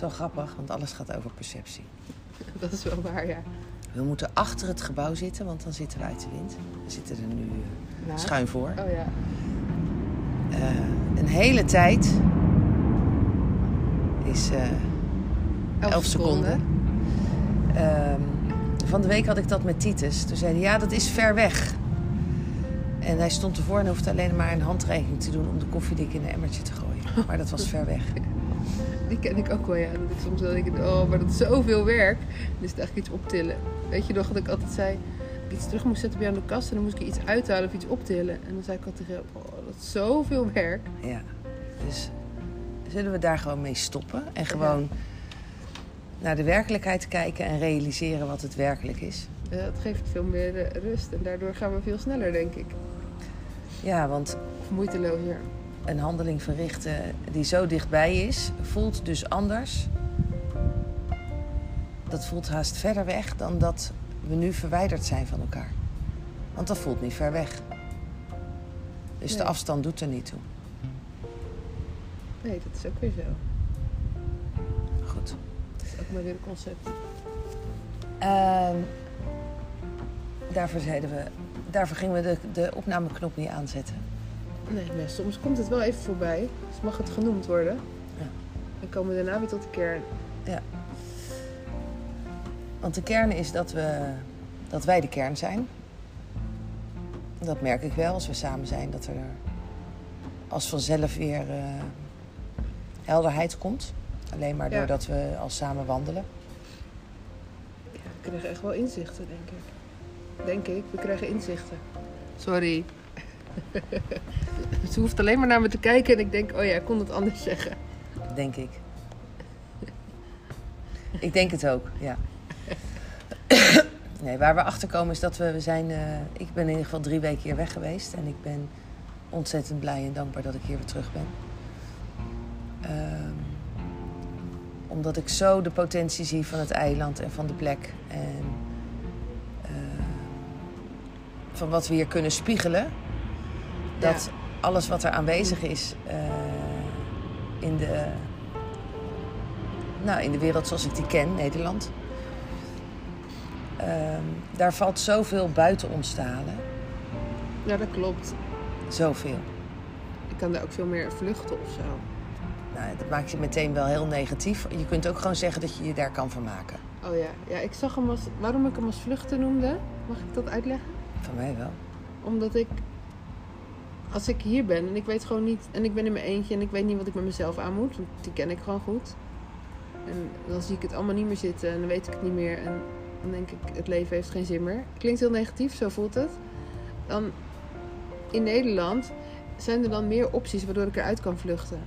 is wel grappig, want alles gaat over perceptie. Dat is wel waar, ja. We moeten achter het gebouw zitten, want dan zitten we uit de wind. We zitten er nu eh, Nou. schuin voor. Oh ja. Eh, een hele tijd is eh 11 seconden. Ehm, van de week had ik dat met Titus. Toen zei hij, ja, dat is ver weg. En hij stond ervoor en hoefde alleen maar een handreiking te doen... om de koffiedik in een emmertje te gooien. Maar dat was ver weg. Die ken ik ook wel, ja. Dat ik soms wel denk, oh, maar dat is zoveel werk. Is het eigenlijk iets optillen. Weet je nog dat ik altijd zei, dat ik iets terug moest zetten bij aan de kast... en dan moest ik iets uithalen of iets optillen. En dan zei ik altijd tegen oh, dat is zoveel werk. Ja, dus zullen we daar gewoon mee stoppen? En gewoon naar de werkelijkheid kijken en realiseren wat het werkelijk is? Eh, het geeft veel meer eh, rust en daardoor gaan we veel sneller, denk ik. Ja, want Of moeitelozer. Een handeling verrichten die zo dichtbij is, voelt dus anders. Dat voelt haast verder weg dan dat we nu verwijderd zijn van elkaar. Want dat voelt niet ver weg. Dus de afstand doet er niet toe. Nee, dat is ook weer zo. Goed. Dat is ook maar weer een concept. Ehm, daarvoor, zeiden we, daarvoor gingen we de, de opnameknop niet aanzetten. Nee, soms komt het wel even voorbij. Dus mag het genoemd worden. Ja. En komen we daarna weer tot de kern. Want de kern is dat, we, dat wij de kern zijn. Dat merk ik wel als we samen zijn, dat er als vanzelf weer eh, helderheid komt. Alleen maar Ja. doordat we al samen wandelen. Ja, we krijgen echt wel inzichten, denk ik. Denk ik, we krijgen inzichten. Sorry. Ze hoeft alleen maar naar me te kijken en ik denk, oh ja, ik kon het anders zeggen. Denk ik. ik denk het ook, ja. nee, waar we achter komen is dat we, we zijn... eh, ik ben in ieder geval drie weken hier weg geweest. En ik ben ontzettend blij en dankbaar dat ik hier weer terug ben. Ehm, omdat ik zo de potentie zie van het eiland en van de plek. En ehm, van wat we hier kunnen spiegelen. Dat alles wat er aanwezig is eh, in, de, nou, in de wereld zoals ik die ken, Nederland. ehm, daar valt zoveel buiten ons te halen. Ja, dat klopt. Zoveel. Ik kan daar ook veel meer vluchten of zo. Nou, dat maakt je meteen wel heel negatief. Je kunt ook gewoon zeggen dat je je daar kan vermaken. Oh ja, ja ik zag hem als... Waarom ik hem als vluchten noemde, mag ik dat uitleggen? Van mij wel. Omdat ik... Als ik hier ben en ik weet gewoon niet... En ik ben in mijn eentje en ik weet niet wat ik met mezelf aan moet. Want die ken ik gewoon goed. En dan zie ik het allemaal niet meer zitten en dan weet ik het niet meer. En dan denk ik, het leven heeft geen zin meer. Klinkt heel negatief, zo voelt het. Dan in Nederland zijn er dan meer opties waardoor ik eruit kan vluchten.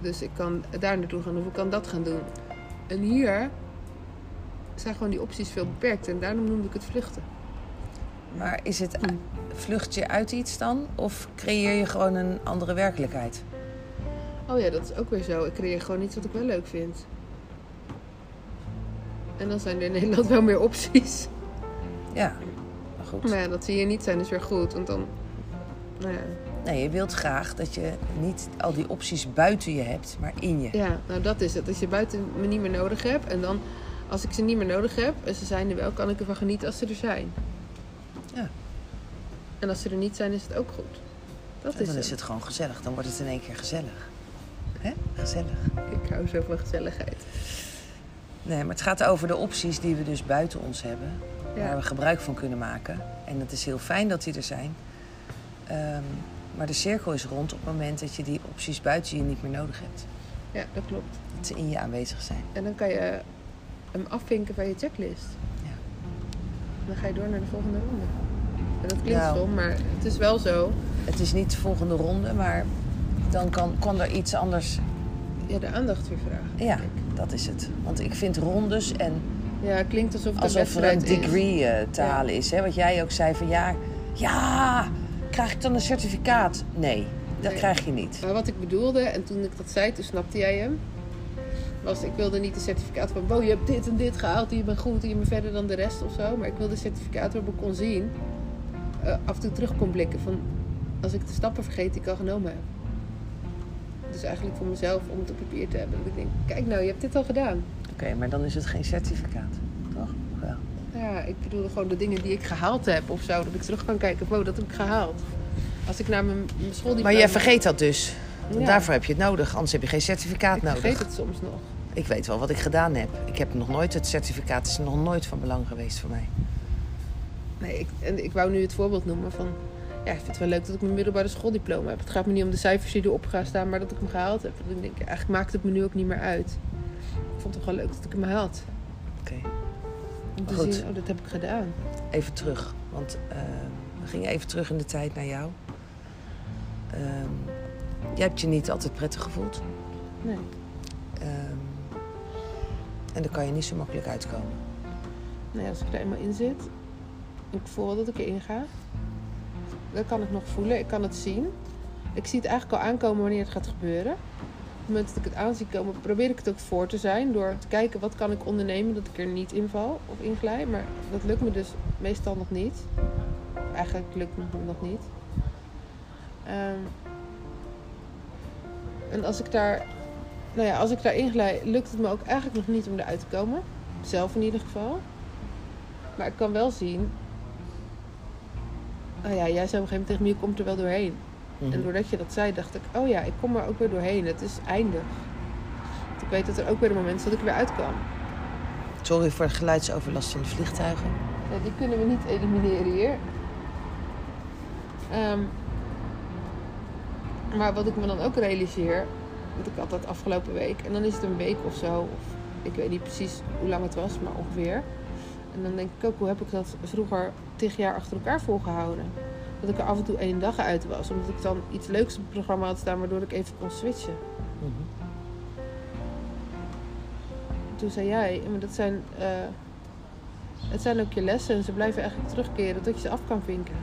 Dus ik kan daar naartoe gaan of ik kan dat gaan doen. En hier zijn gewoon die opties veel beperkt. En daarom noemde ik het vluchten. Maar is het, vlucht je uit iets dan? Of creëer je gewoon een andere werkelijkheid? Oh ja, dat is ook weer zo. Ik creëer gewoon iets wat ik wel leuk vind. En dan zijn er in Nederland wel meer opties. Ja, maar goed. Maar ja, dat zie je niet zijn is weer goed. Want dan... Nou ja. Nee, je wilt graag dat je niet al die opties buiten je hebt, maar in je. ja, nou dat is het. Als je buiten me niet meer nodig hebt. En dan, als ik ze niet meer nodig heb en ze zijn er wel, kan ik ervan genieten als ze er zijn. Ja. En als ze er niet zijn, is het ook goed. Dat En is dan het. is het gewoon gezellig. Dan wordt het in één keer gezellig. Hè? Gezellig. Ik hou zo van gezelligheid. Nee, maar het gaat over de opties die we dus buiten ons hebben. Waar we gebruik van kunnen maken. En het is heel fijn dat die er zijn. Ehm, maar de cirkel is rond op het moment dat je die opties buiten je niet meer nodig hebt. ja, dat klopt. Dat ze in je aanwezig zijn. En dan kan je hem afvinken van je checklist. Ja. Dan ga je door naar de volgende ronde. En dat klinkt Nou. stom, maar het is wel zo. Het is niet de volgende ronde, maar dan kan, kan er iets anders. Ja, de aandacht weer vragen. Ja, dat is het. Want ik vind rondes en Ja, het klinkt alsof het alsof een er een wedstrijd is. degree eh, te Ja. halen is. Hè? Wat jij ook zei van ja, ja, krijg ik dan een certificaat? Nee, dat Nee. krijg je niet. Maar wat ik bedoelde, en toen ik dat zei, toen snapte jij hem. Was, ik wilde niet een certificaat van, wow, je hebt dit en dit gehaald, je bent goed, je bent verder dan de rest of zo. Maar ik wilde een certificaat waarop ik kon zien, eh, af en toe terug kon blikken van, als ik de stappen vergeet die ik al genomen heb. Dus eigenlijk voor mezelf om het op papier te hebben. Dat ik denk, kijk nou, je hebt dit al gedaan. Oké, maar dan is het geen certificaat, toch? Of Wel. Ja, ik bedoel gewoon de dingen die ik gehaald heb of zo. Dat ik terug kan kijken, wow, dat heb ik gehaald. Als ik naar mijn, mijn schooldiploma... Maar jij vergeet dat dus. Ja. Daarvoor heb je het nodig, anders heb je geen certificaat Ik nodig. vergeet het soms nog. Ik weet wel wat ik gedaan heb. Ik heb nog nooit, het certificaat is nog nooit van belang geweest voor mij. Nee, ik, en ik wou nu het voorbeeld noemen van... Ja, ik vind het wel leuk dat ik mijn middelbare schooldiploma heb. Het gaat me niet om de cijfers die erop gaan staan, maar dat ik hem gehaald heb. Dat ik denk, eigenlijk maakt het me nu ook niet meer uit. Ik vond het wel leuk dat ik hem had. Oké, Om te Goed. zien, oh, dat heb ik gedaan. even terug. Want eh, we gingen even terug in de tijd naar jou. Ehm, jij hebt je niet altijd prettig gevoeld. Nee. Ehm, en daar kan je niet zo makkelijk uitkomen. Nee, als ik er eenmaal in zit, ik voel dat ik erin ga, dan kan ik nog voelen, ik kan het zien. Ik zie het eigenlijk al aankomen wanneer het gaat gebeuren. Op het moment dat ik het aan zie komen, probeer ik het ook voor te zijn door te kijken wat kan ik ondernemen dat ik er niet inval of inglij. Maar dat lukt me dus meestal nog niet. Eigenlijk lukt me nog niet. Ehm, en als ik daar, nou ja, als ik daar inglij, lukt het me ook eigenlijk nog niet om eruit te komen. Zelf in ieder geval. Maar ik kan wel zien. Oh ja, jij zei op een gegeven moment tegen me, je komt er wel doorheen. Mhm. En doordat je dat zei, dacht ik, oh ja, ik kom er ook weer doorheen. Het is eindig. Want Ik weet dat er ook weer een moment is dat ik er weer uit kan. Sorry voor de geluidsoverlast van de vliegtuigen. Ja, die kunnen we niet elimineren hier. Ehm, maar wat ik me dan ook realiseer, want ik had dat afgelopen week, en dan is het een week of zo, of ik weet niet precies hoe lang het was, maar ongeveer. En dan denk ik ook, hoe heb ik dat vroeger tig jaar achter elkaar volgehouden? Dat ik er af en toe één dag uit was, omdat ik dan iets leuks op het programma had staan, waardoor ik even kon switchen. Mhm. Toen zei jij, maar dat zijn, eh, het zijn ook je lessen en ze blijven eigenlijk terugkeren tot je ze af kan vinken.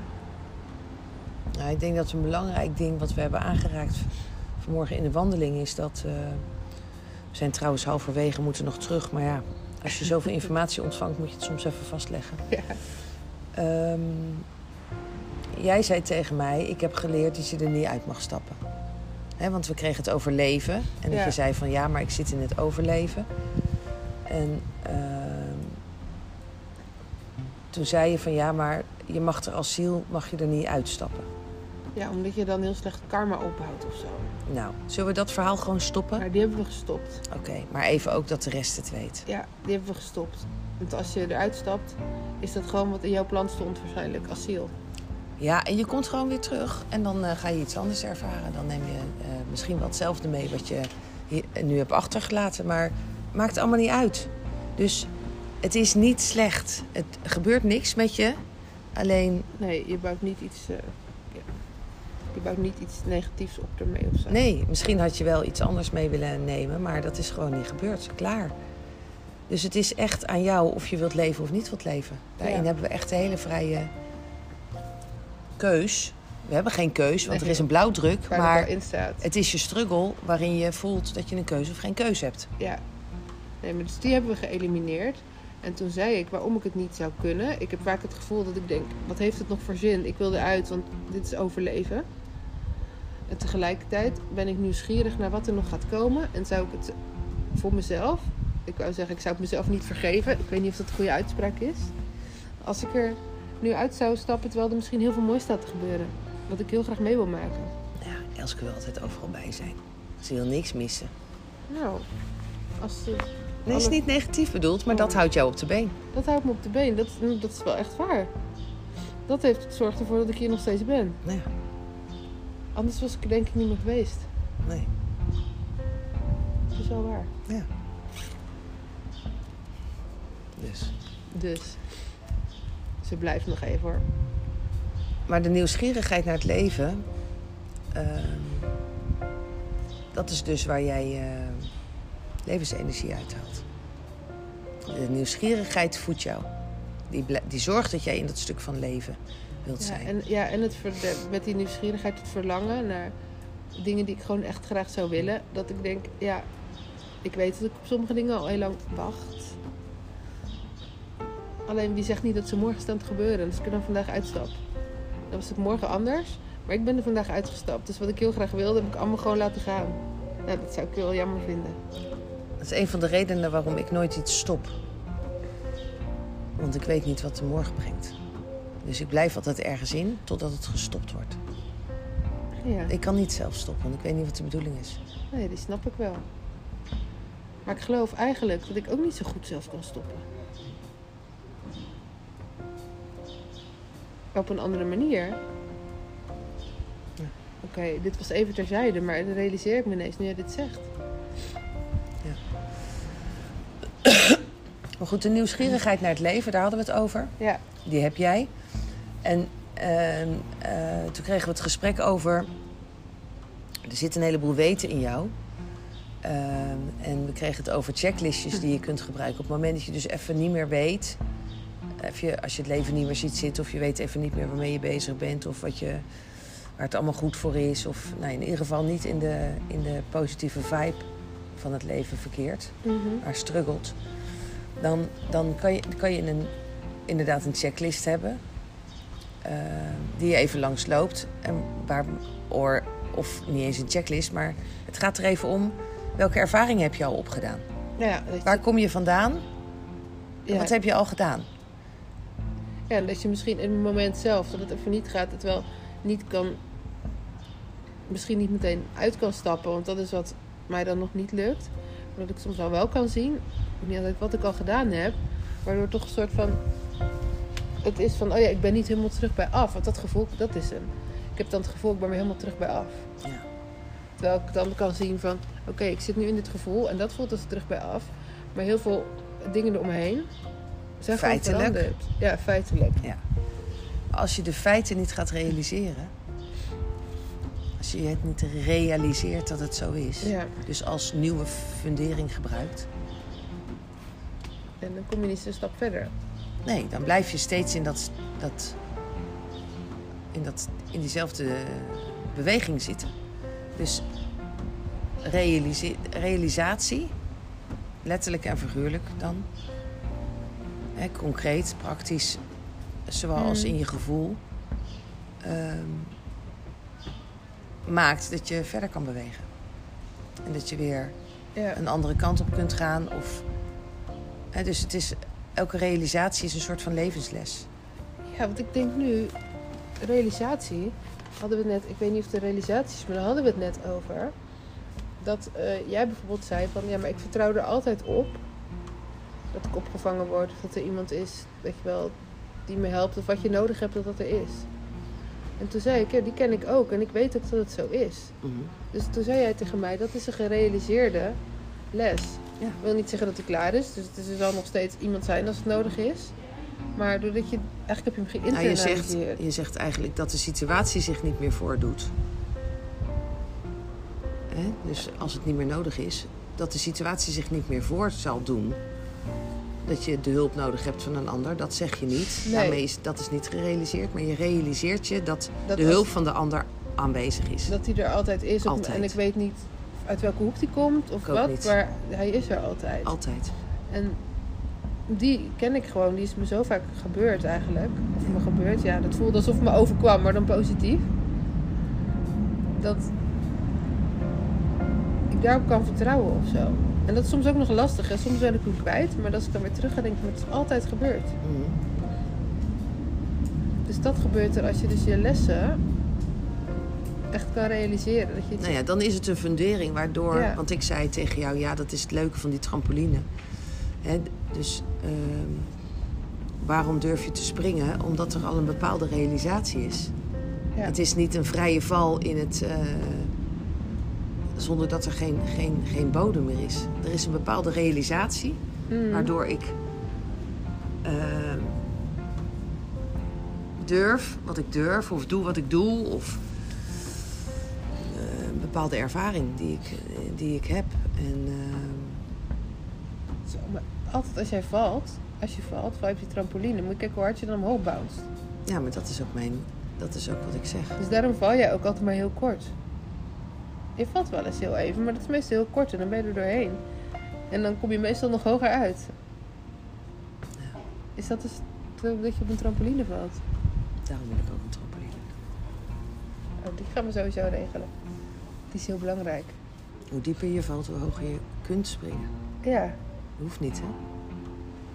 Nou, ik denk dat een belangrijk ding wat we hebben aangeraakt vanmorgen in de wandeling is dat. eh, we zijn trouwens halverwege, moeten nog terug. Maar ja, als je zoveel informatie ontvangt, moet je het soms even vastleggen. Ja. Ehm, jij zei tegen mij: Ik heb geleerd dat je er niet uit mag stappen. Want we kregen het overleven. En dat Ja. je zei van ja, maar ik zit in het overleven. En ehm, toen zei je van ja, maar je mag er als ziel mag je er niet uitstappen. Ja, omdat je dan heel slecht karma ophoudt of zo. Nou, zullen we dat verhaal gewoon stoppen? Maar die hebben we gestopt. Oké, maar even ook dat de rest het weet. Ja, die hebben we gestopt. Want als je eruit stapt, is dat gewoon wat in jouw plan stond waarschijnlijk, asiel. Ja, en je komt gewoon weer terug en dan eh, ga je iets anders ervaren. Dan neem je eh, misschien wel hetzelfde mee wat je hier, nu hebt achtergelaten, maar maakt allemaal niet uit. Dus het is niet slecht. Het gebeurt niks met je. Alleen, Nee, je bouwt niet iets, eh, je bouwt niet iets negatiefs op ermee of zo. nee, misschien had je wel iets anders mee willen nemen, maar dat is gewoon niet gebeurd. Klaar. Dus het is echt aan jou of je wilt leven of niet wilt leven. Daarin Ja. hebben we echt een hele vrije keus. We hebben geen keus, want Nee. er is een blauwdruk. Maar. Het is je struggle waarin je voelt dat je een keuze of geen keuze hebt. Ja. Nee, maar dus die hebben we geëlimineerd. En toen zei ik waarom ik het niet zou kunnen. Ik heb vaak het gevoel dat ik denk, wat heeft het nog voor zin? Ik wil eruit, want dit is overleven. En tegelijkertijd ben ik nieuwsgierig naar wat er nog gaat komen. En zou ik het voor mezelf, ik wou zeggen, ik zou het mezelf niet vergeven. Ik weet niet of dat een goede uitspraak is. Als ik er nu uit zou stappen, terwijl er misschien heel veel moois staat te gebeuren. Wat ik heel graag mee wil maken. Ja, Elske wil altijd overal bij zijn. Ze wil niks missen. Nou, als ze Nee, is niet negatief bedoeld, maar dat houdt jou op de been. Dat houdt me op de been. Dat, dat is wel echt waar. Dat heeft zorgt ervoor dat ik hier nog steeds ben. Nee, Anders was ik er denk ik niet meer geweest. nee. Dat is wel waar. Ja. Dus. Dus ze blijft nog even hoor. Maar de nieuwsgierigheid naar het leven... ehm, dat is dus waar jij eh, levensenergie uithaalt. De nieuwsgierigheid voedt jou. Die, die zorgt dat jij in dat stuk van leven wilt Ja, en, ja, en het met die nieuwsgierigheid, het verlangen naar dingen die ik gewoon echt graag zou willen. Dat ik denk, ja, ik weet dat ik op sommige dingen al heel lang wacht. Alleen wie zegt niet dat ze morgen staan te gebeuren. En als ik er dan vandaag uitstap, dan was het morgen anders. Maar ik ben er vandaag uitgestapt. Dus wat ik heel graag wilde, heb ik allemaal gewoon laten gaan. Nou, dat zou ik wel jammer vinden. Dat is een van de redenen waarom ik nooit iets stop. Want ik weet niet wat de morgen brengt. Dus ik blijf altijd ergens in totdat het gestopt wordt. Ja. Ik kan niet zelf stoppen, want ik weet niet wat de bedoeling is. Nee, die snap ik wel. Maar ik geloof eigenlijk dat ik ook niet zo goed zelf kan stoppen. Op een andere manier. Ja. Oké, dit was even terzijde, maar dat realiseer ik me ineens nu jij dit zegt. Maar goed, de nieuwsgierigheid naar het leven, daar hadden we het over. Ja, Die heb jij. En ehm, eh, toen kregen we het gesprek over. Er zit een heleboel weten in jou. Ehm, en we kregen het over checklistjes die je kunt gebruiken. Op het moment dat je dus even niet meer weet. Even, als je het leven niet meer ziet zitten. Of je weet even niet meer waarmee je bezig bent. Of wat je, waar het allemaal goed voor is. Of nou, in ieder geval niet in de, in de positieve vibe van het leven verkeert. Mhm. Maar struggelt. Dan, dan kan je, kan je een, inderdaad een checklist hebben. Eh, die je even langs loopt. En waar, or, of niet eens een checklist, maar het gaat er even om. Welke ervaring heb je al opgedaan? Nou ja, je, Waar kom je vandaan? Ja, Wat heb je al gedaan? ja, dat je misschien in het moment zelf, dat het even niet gaat, het wel niet kan, misschien niet meteen uit kan stappen, want dat is wat mij dan nog niet lukt. Maar dat ik soms al wel kan zien, niet altijd wat ik al gedaan heb, waardoor toch een soort van, het is van, oh ja, ik ben niet helemaal terug bij af, want dat gevoel, dat is hem. Ik heb dan het gevoel, ik ben weer helemaal terug bij af. Ja. Terwijl ik dan kan zien van, oké, ik zit nu in dit gevoel en dat voelt als terug bij af. Maar heel veel dingen eromheen zijn gewoon Feitelijk. veranderd. Ja, feitelijk. Als je de feiten niet gaat realiseren. Als je het niet realiseert dat het zo is. Ja, Dus als nieuwe fundering gebruikt. en dan kom je niet zo'n stap verder. Nee, dan blijf je steeds in, dat, dat, in, dat, in diezelfde beweging zitten. Dus realise- realisatie, letterlijk en figuurlijk dan. Hè, concreet, praktisch, zoals Mm. in je gevoel. ehm, maakt dat je verder kan bewegen. En dat je weer Ja, een andere kant op kunt gaan. Of, hè, dus het is, elke realisatie is een soort van levensles. ja want ik denk nu, realisatie, hadden we het net, ik weet niet of de realisatie is, maar daar hadden we het net over. Dat eh, jij bijvoorbeeld zei van, ja, maar ik vertrouw er altijd op dat ik opgevangen word. Of dat er iemand is, weet je wel, die me helpt. Of wat je nodig hebt, dat dat er is. En toen zei ik, ja, die ken ik ook. En ik weet ook dat het zo is. Dus toen zei jij tegen mij, dat is een gerealiseerde les. Ja. Ik wil niet zeggen dat hij klaar is. Dus het is- er zal nog steeds iemand zijn als het nodig is. Maar doordat je... Eigenlijk heb je hem Nou, je, zegt, geïnternaliseerd. je zegt eigenlijk dat de situatie zich niet meer voordoet. Hè? Dus als het niet meer nodig is, dat de situatie zich niet meer voor zal doen. Dat je de hulp nodig hebt van een ander, dat zeg je niet. Nee. Daarmee is, dat is niet gerealiseerd, maar je realiseert je dat, Dat de hulp van de ander aanwezig is. Dat hij er altijd is. Op. En ik weet niet uit welke hoek hij komt of wat. niet. Maar hij is er altijd. Altijd. En die ken ik gewoon. Die is me zo vaak gebeurd eigenlijk. Of me gebeurd. Ja, dat voelde alsof het me overkwam. Maar dan positief. Dat ik daarop kan vertrouwen of zo. En dat is soms ook nog lastig. Hè? Soms ben ik hem kwijt. Maar als ik dan weer terug ga, denk ik, het is altijd gebeurd. Mhm. Dus dat gebeurt er als je dus je lessen echt kan realiseren. Dat je het Nou ja, dan is het een fundering waardoor... Ja. Want ik zei tegen jou, ja, dat is het leuke van die trampoline. Hè, dus ehm, waarom durf je te springen? Omdat er al een bepaalde realisatie is. Ja. Het is niet een vrije val in het... eh, zonder dat er geen, geen, geen bodem meer is. Er is een bepaalde realisatie Mm. waardoor ik ehm, durf wat ik durf, of doe wat ik doe, of bepaalde ervaring die ik, eh, die ik heb. En ehm, Zo, maar altijd als jij valt, als je valt, val je op je trampoline, moet je kijken hoe hard je dan omhoog bounced. ja, maar dat is ook mijn, dat is ook wat ik zeg. Dus daarom val jij ook altijd maar heel kort. Je valt wel eens heel even, maar dat is meestal heel kort en dan ben je er doorheen. En dan kom je meestal nog hoger uit. Is dat dus dat je op een trampoline valt? Daarom wil ik ook een trampoline. Oh, die gaan we sowieso regelen. Die is heel belangrijk. Hoe dieper je valt, hoe hoger je kunt springen. Ja, Hoeft niet, hè?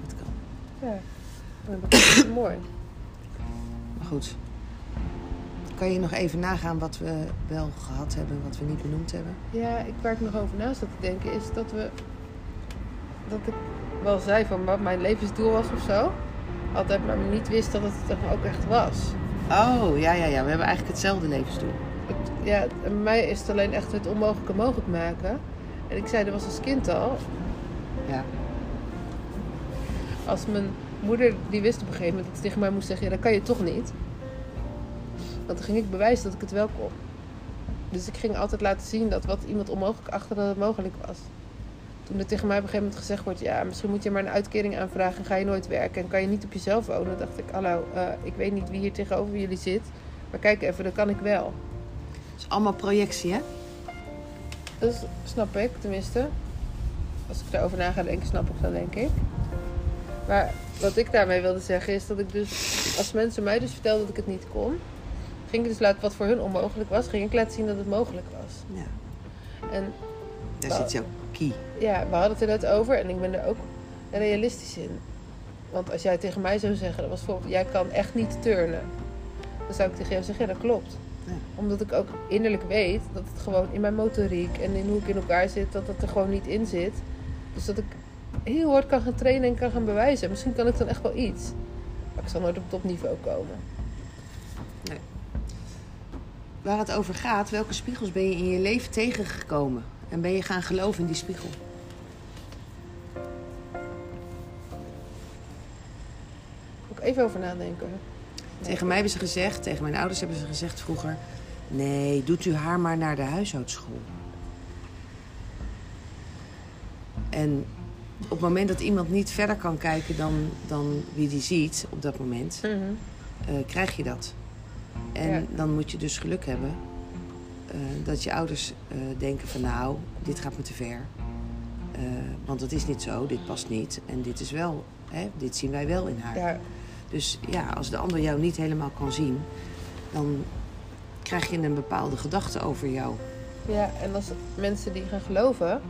Dat kan. ja. Dat is mooi. Maar goed. Kan je nog even nagaan wat we wel gehad hebben, wat we niet benoemd hebben? Ja, ik, waar ik nog over na zat te denken is dat we... Dat ik wel zei van wat mijn levensdoel was of zo. Altijd maar niet wist dat het er ook echt was. Oh, ja, ja, ja. We hebben eigenlijk hetzelfde levensdoel. Ja, mij is het alleen echt het onmogelijke mogelijk maken. En ik zei, dat was als kind al. Ja. Als mijn moeder, die wist op een gegeven moment dat ze tegen mij moest zeggen... Ja, dat kan je toch niet. Want dan ging ik bewijzen dat ik het wel kon. Dus ik ging altijd laten zien dat wat iemand onmogelijk achtte dat het mogelijk was. Toen er tegen mij op een gegeven moment gezegd wordt... Ja, misschien moet je maar een uitkering aanvragen en ga je nooit werken. En kan je niet op jezelf wonen. dacht ik, hallo, eh, ik weet niet wie hier tegenover jullie zit. Maar kijk even, dat kan ik wel. Het is allemaal projectie, hè? Dat snap ik, tenminste. Als ik daarover na ga denken, snap ik dat, denk ik. Maar wat ik daarmee wilde zeggen is dat ik dus... Als mensen mij dus vertelden dat ik het niet kon... ging ik dus laten wat voor hun onmogelijk was... ging ik laten zien dat het mogelijk was. Ja. En Daar zit jouw key. ja, we hadden het er net over en ik ben er ook realistisch in. Want als jij tegen mij zou zeggen... Dat was bijvoorbeeld, jij kan echt niet turnen. Dan zou ik tegen jou zeggen, ja, dat klopt. Ja. Omdat ik ook innerlijk weet dat het gewoon in mijn motoriek en in hoe ik in elkaar zit, dat het er gewoon niet in zit. Dus dat ik heel hard kan gaan trainen en kan gaan bewijzen. Misschien kan ik dan echt wel iets. Maar ik zal nooit op topniveau komen. Waar het over gaat, welke spiegels ben je in je leven tegengekomen? En ben je gaan geloven in die spiegel? Moet ik even over nadenken. Tegen mij hebben ze gezegd, tegen mijn ouders hebben ze gezegd vroeger... Nee, doet u haar maar naar de huishoudschool. En op het moment dat iemand niet verder kan kijken dan, dan wie die ziet op dat moment, Mhm. eh, krijg je dat. En Ja. dan moet je dus geluk hebben eh, dat je ouders eh, denken van nou, dit gaat me te ver. Want het is niet zo, dit past niet. En dit is wel, hè, dit zien wij wel in haar. Ja, Dus ja, als de ander jou niet helemaal kan zien, dan krijg je een bepaalde gedachte over jou. ja, en als mensen die gaan geloven,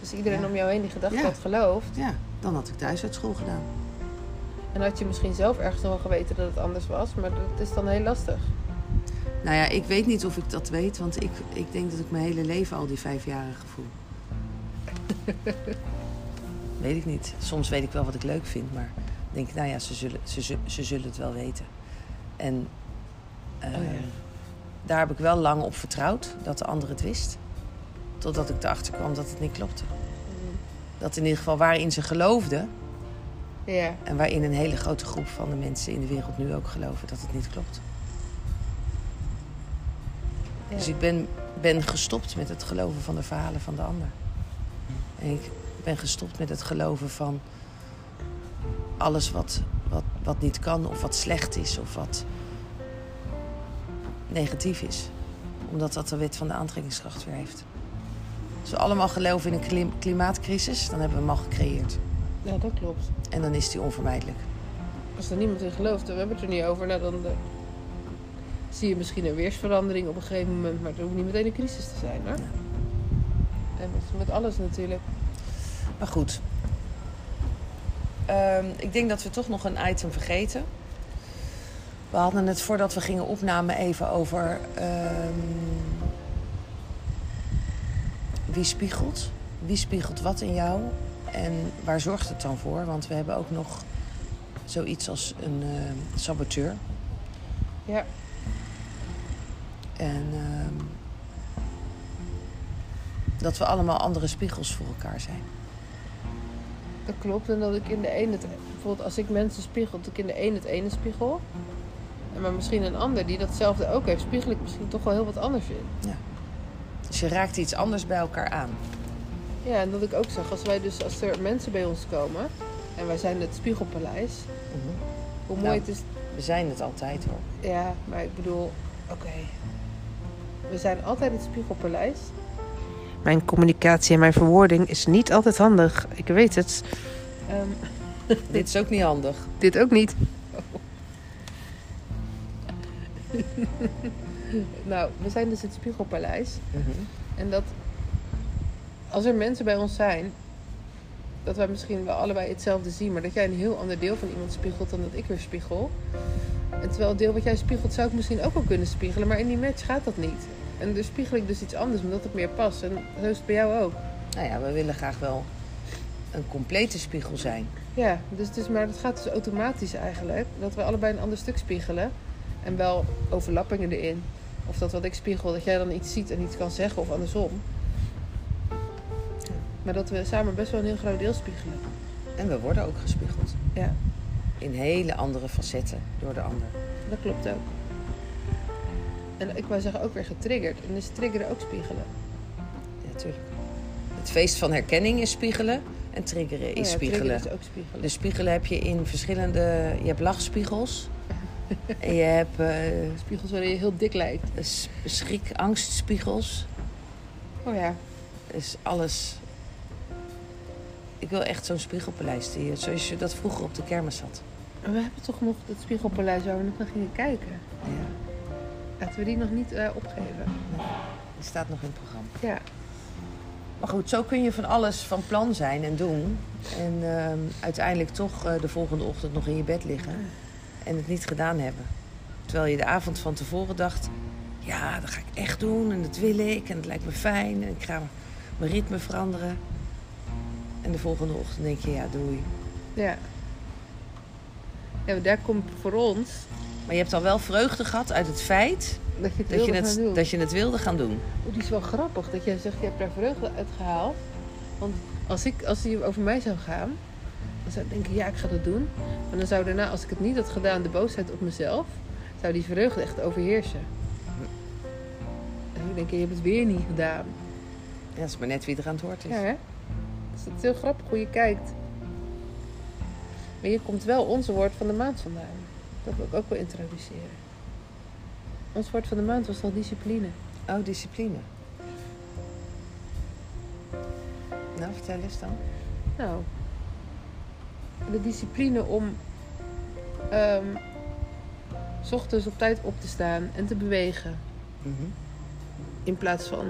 dus iedereen Ja. om jou heen die gedachte Ja. had geloofd, Ja, dan had ik thuis uit school gedaan. en had je misschien zelf ergens nog wel geweten dat het anders was, maar dat is dan heel lastig. Nou ja, ik weet niet of ik dat weet, want ik, ik denk dat ik mijn hele leven al die vijfjarige voel. weet ik niet. Soms weet ik wel wat ik leuk vind, maar denk ik, nou ja, ze zullen, ze, ze zullen het wel weten. En Oh ja. daar heb ik wel lang op vertrouwd dat de ander het wist. Totdat ik erachter kwam dat het niet klopte. Dat in ieder geval waarin ze geloofden, Ja, en waarin een hele grote groep van de mensen in de wereld nu ook geloven dat het niet klopt. ja. Dus ik ben, ben gestopt met het geloven van de verhalen van de ander. En ik ben gestopt met het geloven van alles wat, wat, wat niet kan, of wat slecht is, of wat negatief is. Omdat dat de wet van de aantrekkingskracht weer heeft. Als we allemaal geloven in een klim- klimaatcrisis, dan hebben we hem al gecreëerd. ja, dat klopt. En dan is die onvermijdelijk. Als er niemand in gelooft, we hebben het er niet over, nou dan eh, zie je misschien een weersverandering op een gegeven moment, maar het hoeft niet meteen een crisis te zijn hoor. Ja. En met, met alles natuurlijk. Maar goed. Ehm, ik denk dat we toch nog een item vergeten. We hadden het voordat we gingen opnamen even over ehm, wie spiegelt. Wie spiegelt wat in jou en waar zorgt het dan voor? Want we hebben ook nog zoiets als een eh, saboteur. Ja, En ehm, dat we allemaal andere spiegels voor elkaar zijn. Dat klopt. En dat ik in de ene, het, bijvoorbeeld als ik mensen spiegel, dat ik in de een het ene spiegel. Maar misschien een ander die datzelfde ook heeft, spiegel ik misschien toch wel heel wat anders in. Dus je raakt iets anders bij elkaar aan. Ja, en dat ik ook zag, als wij dus, als er mensen bij ons komen, en wij zijn het Spiegelpaleis, hoe mooi Nou. het is We zijn het altijd hoor. Ja, maar ik bedoel, oké. We zijn altijd het Spiegelpaleis. Mijn communicatie en mijn verwoording is niet altijd handig. Ik weet het. Ehm, Dit is ook niet handig. dit ook niet. nou, we zijn dus het Spiegelpaleis. En dat als er mensen bij ons zijn, dat wij misschien wel allebei hetzelfde zien, maar dat jij een heel ander deel van iemand spiegelt dan dat ik weer spiegel. En terwijl het deel wat jij spiegelt, zou ik misschien ook wel kunnen spiegelen, maar in die match gaat dat niet. En dus spiegel ik dus iets anders, omdat het meer past. En zo is het bij jou ook. Nou ja, we willen graag wel een complete spiegel zijn. Ja, dus, dus, maar het gaat dus automatisch eigenlijk. Dat we allebei een ander stuk spiegelen. En wel overlappingen erin. Of dat wat ik spiegel, dat jij dan iets ziet en iets kan zeggen of andersom. Maar dat we samen best wel een heel groot deel spiegelen. En we worden ook gespiegeld. Ja, In hele andere facetten door de ander. dat klopt ook. En ik wou zeggen ook weer getriggerd. En is triggeren ook spiegelen. Ja, tuurlijk. Het feest van herkenning is spiegelen. En triggeren is Oh ja, spiegelen. triggeren is ook spiegelen. De spiegelen heb je in verschillende... Je hebt lachspiegels. en je hebt eh, Spiegels waarin je heel dik lijkt. s- schrik, angstspiegels. Oh ja. is alles. Ik wil echt zo'n spiegelpaleis die, zoals je dat vroeger op de kermis had. We hebben toch nog dat spiegelpaleis waar we nog naar gingen kijken. Ja, Laten we die nog niet eh, opgeven. die staat nog in het programma. Ja. Maar goed, zo kun je van alles van plan zijn en doen. En ehm, uiteindelijk toch eh, de volgende ochtend nog in je bed liggen en het niet gedaan hebben. Terwijl je de avond van tevoren dacht: ja, dat ga ik echt doen en dat wil ik en het lijkt me fijn en ik ga mijn ritme veranderen. En de volgende ochtend denk je: ja, doei. Ja. Ja, daar komt voor ons Maar je hebt al wel vreugde gehad uit het feit dat je het dat je, wilde gaan het, doen. dat je het wilde gaan doen. Oh, die is wel grappig dat jij zegt, je hebt daar vreugde uit gehaald. Want als, ik, als die over mij zou gaan, dan zou ik denken, ja, ik ga dat doen. Maar dan zou daarna, als ik het niet had gedaan, de boosheid op mezelf, zou die vreugde echt overheersen. En ik denk, je hebt het weer niet gedaan. Ja, dat is maar net wie er aan het woord is. Ja, hè? Dus het is heel grappig hoe je kijkt. Maar hier komt wel onze woord van de maand vandaan. Dat wil ik ook wel introduceren. Ons woord van de maand was al discipline. Oh, discipline. Nou, vertel eens dan. Nou, de discipline om ehm, 's ochtends op tijd op te staan en te bewegen. Mhm. In plaats van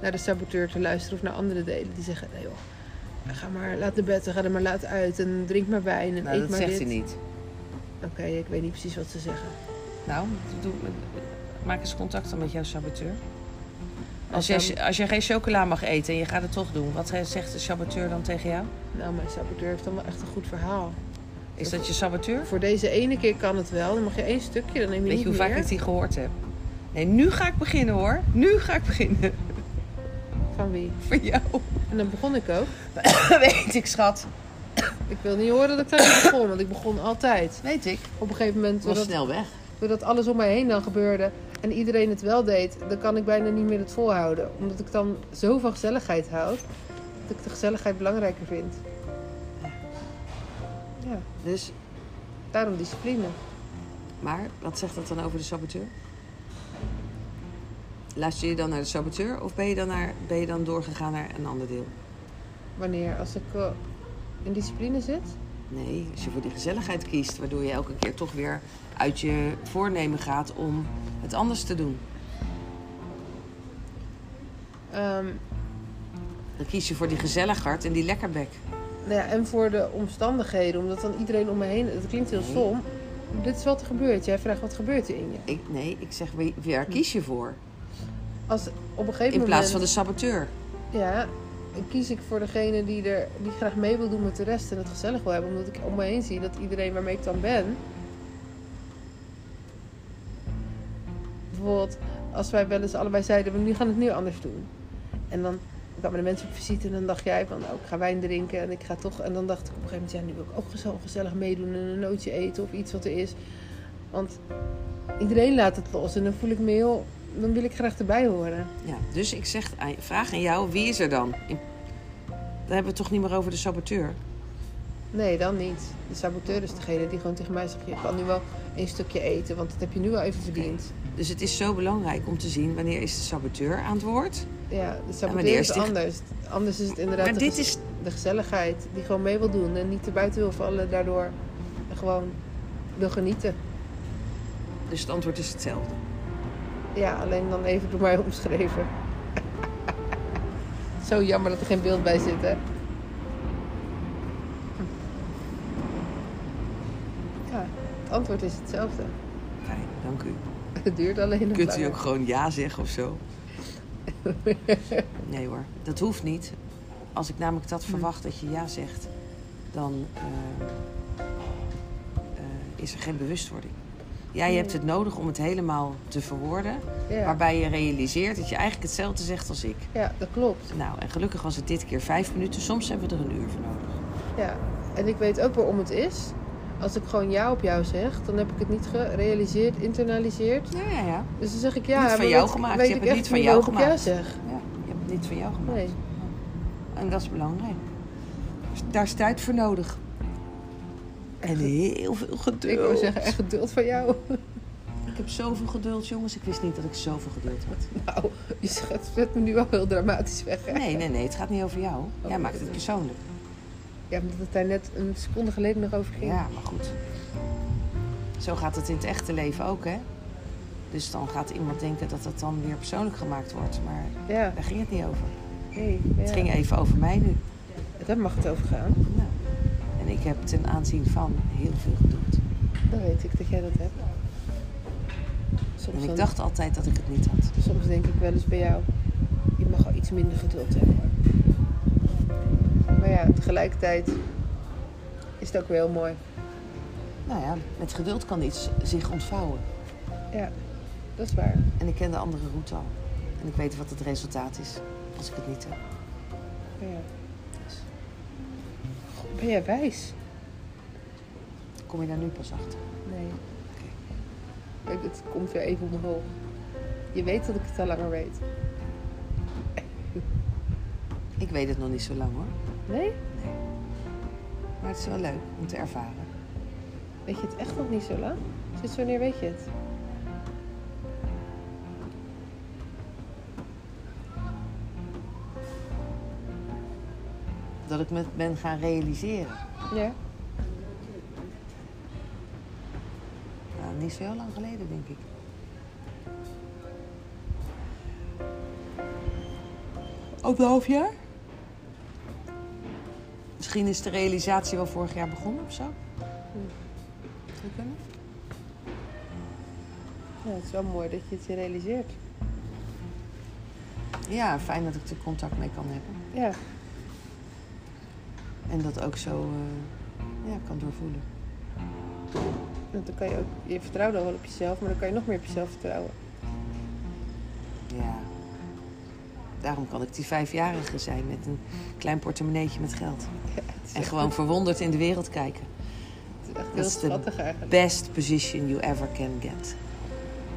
naar de saboteur te luisteren of naar andere delen die zeggen: nee joh, ga maar, laat de bed, ga er maar laat uit en drink maar wijn en Nou, eet dat maar zegt dit. hij niet. Oké, ik weet niet precies wat ze zeggen. Nou, doe, maak eens contact dan met jouw saboteur. Als jij, als jij geen chocola mag eten en je gaat het toch doen, wat zegt de saboteur dan tegen jou? Nou, mijn saboteur heeft dan wel echt een goed verhaal. Is dat je saboteur? Voor deze ene keer kan het wel. Dan mag je één stukje, dan neem je Weet niet je hoe meer. vaak ik die gehoord heb? Nee, nu ga ik beginnen hoor. Nu ga ik beginnen. Van wie? Voor jou. En dan begon ik ook. Weet ik, schat. Ik wil niet horen dat ik daar niet begon, want ik begon altijd. Weet ik. Op een gegeven moment, Was snel weg. doordat alles om mij heen dan gebeurde en iedereen het wel deed, dan kan ik bijna niet meer het volhouden. Omdat ik dan zo van gezelligheid houd, dat ik de gezelligheid belangrijker vind. Ja, Dus, daarom discipline. maar wat zegt dat dan over de saboteur? Luister je dan naar de saboteur of ben je dan, naar, ben je dan doorgegaan naar een ander deel? Wanneer? Als ik eh, in discipline zit? Nee, als je voor die gezelligheid kiest, waardoor je elke keer toch weer uit je voornemen gaat om het anders te doen. Ehm, Dan kies je voor die gezelligheid en die lekkerbek. nou ja, en voor de omstandigheden, omdat dan iedereen om me heen, het klinkt heel Nee. stom. Dit is wat er gebeurt. Jij vraagt wat gebeurt er in je. Ik, nee, ik zeg, waar kies je voor? Als op een gegeven In plaats moment... van de saboteur. Ja, kies ik voor degene die, er, die graag mee wil doen met de rest en het gezellig wil hebben. Omdat ik om me heen zie dat iedereen waarmee ik dan ben. Bijvoorbeeld, als wij wel eens allebei zeiden, we nu gaan het nu anders doen. En dan kwamen de mensen op visite en dan dacht jij van, nou, ik ga wijn drinken en ik ga toch... En dan dacht ik op een gegeven moment, ja, nu wil ik ook zo gezellig meedoen en een nootje eten of iets wat er is. Want iedereen laat het los en dan voel ik me heel... Dan wil ik graag erbij horen. Ja, dus ik zeg, vraag aan jou, wie is er dan? In- Dan hebben we het toch niet meer over de saboteur. Nee, dan niet. De saboteur is degene die gewoon tegen mij zegt: Je kan nu wel een stukje eten, want dat heb je nu wel even verdiend. Dus het is zo belangrijk om te zien wanneer is de saboteur aan het woord. Ja, de saboteur is anders. Anders is het inderdaad Maar de, dit is, de gezelligheid die gewoon mee wil doen en niet te buiten wil vallen daardoor. Gewoon wil genieten. dus het antwoord is hetzelfde. Ja, alleen dan even door mij omschreven. Zo jammer dat er geen beeld bij zit, hè? Ja, het antwoord is hetzelfde. Fijn, dank u. Het duurt alleen nog Kunt u ook gewoon ja zeggen of zo? Nee hoor, dat hoeft niet. Als ik namelijk dat verwacht dat je ja zegt, dan eh, eh, is er geen bewustwording. Jij hebt het nodig om het helemaal te verwoorden, Ja. waarbij je realiseert dat je eigenlijk hetzelfde zegt als ik. ja, dat klopt. Nou, en gelukkig was het dit keer vijf minuten, soms hebben we er een uur voor nodig. Ja. En ik weet ook waarom het is. Als ik gewoon ja op jou zeg, dan heb ik het niet gerealiseerd, internaliseerd. Ja, ja, ja. Dus dan zeg ik ja, Niet van jou weet, gemaakt. weet Je hebt het niet van jou ik gemaakt. zeg. ja je hebt het niet van jou gemaakt. Nee. En dat is belangrijk. Daar is tijd voor nodig. En heel veel geduld. Ik wil zeggen, echt geduld van jou. Ik heb zoveel geduld, jongens. Ik wist niet dat ik zoveel geduld had. Nou, je zet zet me nu al heel dramatisch weg. hè? Nee, nee, nee. Het gaat niet over jou. Jij Oh, maakt het dat- persoonlijk. Ja, omdat het daar net een seconde geleden nog over ging. Ja, maar goed. Zo gaat het in het echte leven ook, hè? Dus dan gaat iemand denken dat het dan weer persoonlijk gemaakt wordt. Maar Ja, daar ging het niet over. nee. Ja. Het ging even over mij nu. Daar mag het over gaan. En ik heb ten aanzien van heel veel geduld. Dan weet ik dat jij dat hebt. Soms, En ik dan- dacht altijd dat ik het niet had. soms denk ik wel eens bij jou, je mag al iets minder geduld hebben. Maar ja, tegelijkertijd is het ook wel heel mooi. Nou ja, met geduld kan iets zich ontvouwen. Ja, dat is waar. En ik ken de andere route al. En ik weet wat het resultaat is als ik het niet heb. Ja. Ben jij wijs? kom je daar nu pas achter? Nee. Kijk, het komt weer even omhoog. Je weet dat ik het al langer weet. Ik weet het nog niet zo lang hoor. Nee? Maar het is wel leuk om te ervaren. Weet je het echt nog niet zo lang? Sinds wanneer weet je het? Dat ik me ben gaan realiseren. Ja. Nou, niet zo heel lang geleden, denk ik. Anderhalf jaar? Misschien is de realisatie wel vorig jaar begonnen of zo. Zou kunnen? ja. Het is wel mooi dat je het je realiseert. Ja, fijn dat ik er contact mee kan hebben. Ja. En dat ook zo eh, ja, kan doorvoelen. Want dan kan je ook, je vertrouwt al wel op jezelf, maar dan kan je nog meer op jezelf vertrouwen. Ja. Daarom kan ik die vijfjarige zijn met een klein portemonneetje met geld. Ja, En gewoon verwonderd in de wereld kijken. Het is echt Dat heel is de schattig eigenlijk. Best position you ever can get.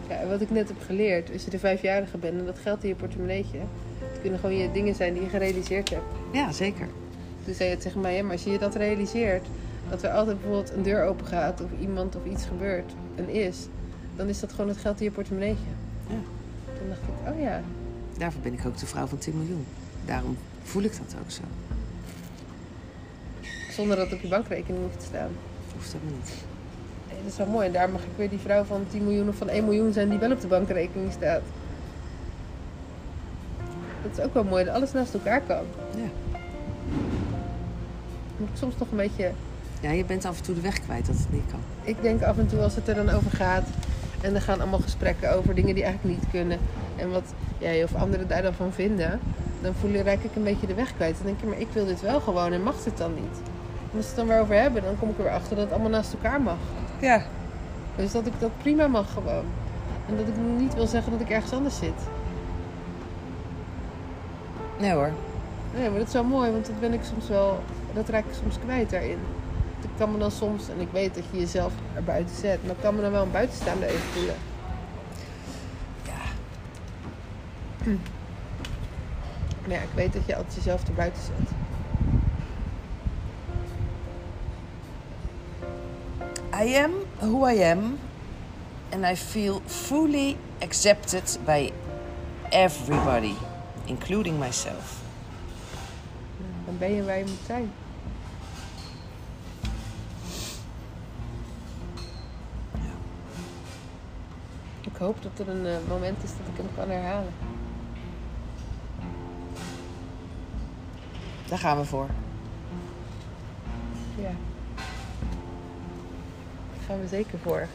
Ja, en wat ik net heb geleerd, als je de vijfjarige bent en dat geld in je portemonneetje, het kunnen gewoon je dingen zijn die je gerealiseerd hebt. Ja, zeker. Toen zei je het tegen mij, ja, maar als je dat realiseert, dat er altijd bijvoorbeeld een deur open gaat of iemand of iets gebeurt en is, dan is dat gewoon het geld in je portemonneetje. Ja. Toen dacht ik, oh ja, Daarvoor ben ik ook de vrouw van 10 miljoen. Daarom voel ik dat ook zo. zonder dat het op je bankrekening hoeft te staan. Hoeft helemaal niet. Nee, dat is wel mooi. En daar mag ik weer die vrouw van 10 miljoen of van 1 miljoen zijn die wel op de bankrekening staat. Dat is ook wel mooi dat alles naast elkaar kan. Ja. Moet ik soms nog een beetje ja, je bent af en toe de weg kwijt dat het niet kan. ik denk af en toe als het er dan over gaat. En er gaan allemaal gesprekken over dingen die eigenlijk niet kunnen. En wat jij of anderen daar dan van vinden. Dan voel ik, raak ik een beetje de weg kwijt. Dan denk ik, maar ik wil dit wel gewoon en mag dit dan niet. En als we het dan weer over hebben, dan kom ik er weer achter dat het allemaal naast elkaar mag. Ja. Dus dat ik dat prima mag gewoon. En dat ik niet wil zeggen dat ik ergens anders zit. Nee hoor. Nee, maar dat is wel mooi, want dat ben ik soms wel, dat raak ik soms kwijt daarin. Ik kan me dan soms, en ik weet dat je jezelf er buiten zet, maar kan me dan wel een buitenstaander even voelen. Ja. Maar ja, ik weet dat je altijd jezelf er buiten zet. I am who I am. And I feel fully accepted by everybody, including myself. Dan ben je waar je moet zijn. Ik hoop dat er een eh, moment is dat ik hem kan herhalen. Daar gaan we voor. Ja. Daar gaan we zeker voor.